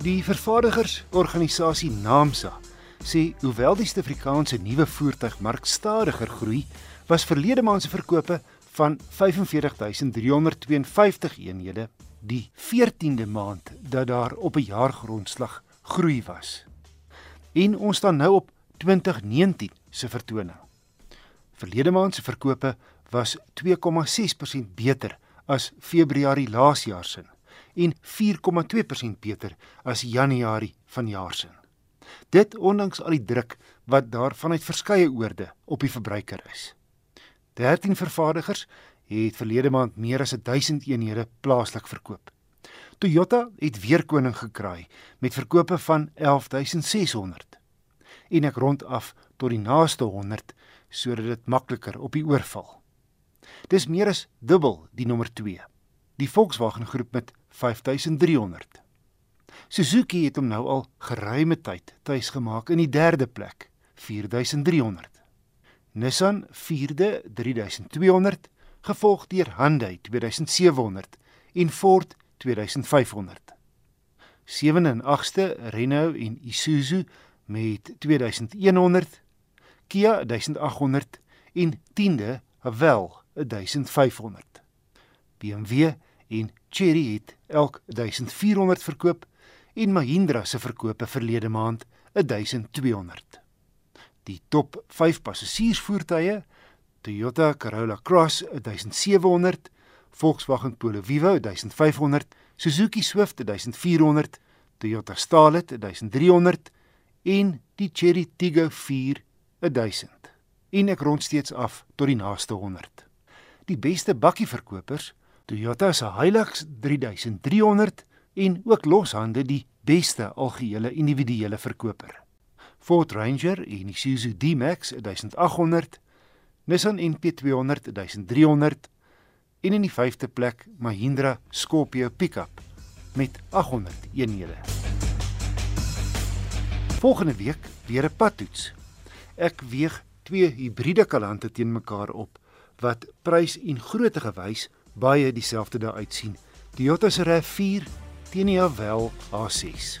Die vervaardigersorganisasie NAMSA sê hoewel die Suid-Afrikaanse nuwe voertuigmark stadiger groei, was verlede maand se verkope van 45352 eenhede die 14de maand dat daar op 'n jaargrondslag groei was. En ons staan nou op 2019 se vertoning. Verlede maand se verkope was 2,6% beter as Februarie laas jaar se en 4,2% beter as Januarie vanjaar se. Dit ondanks al die druk wat daar vanuit verskeie oorde op die verbruiker is. 13 vervaardigers het verlede maand meer as 1000 eenhede plaaslik verkoop. Toyota het weer koning gekraai met verkope van 11600. En ek rond af tot die naaste 100 sodat dit makliker op die oorval. Dis meer as dubbel die nommer 2. Die Volkswagen groep met 5300. Suzuki het hom nou al geruime tyd tuis gemaak in die derde plek, 4300. Nissan 4de 3200 gevolg deur Hyundai 2700 en Ford 2500. 7de en 8ste Renault en Isuzu met 2100, Kia 1800 en 10de Haval 1500. BMW en Chery het elk 1400 verkoop en Mahindra se verkope verlede maand 1200. Die top 5 passasiersvoertuie Toyota Corolla Cross 1700, Volkswagen Polo Vivo 1500, Suzuki Swift 1400, Toyota Starlet 1300 en die Chery Tiggo 4 1000. En ek rond steeds af tot die naaste 100. Die beste bakkieverkopers, Toyota se Hilux 3300 en ook loshande die beste algehele individuele verkoper. Ford Ranger en Isuzu D-Max 1800 Nissan NP200 1300 en in die 5de plek Mahindra Scorpio Pickup met 800 eenhede. Volgende week weer 'n padtoets. Ek weeg twee hibriede kalante teen mekaar op wat prys en grootte gewys baie dieselfde daar uitsien. Toyota se RAV4 teen die Haval A6.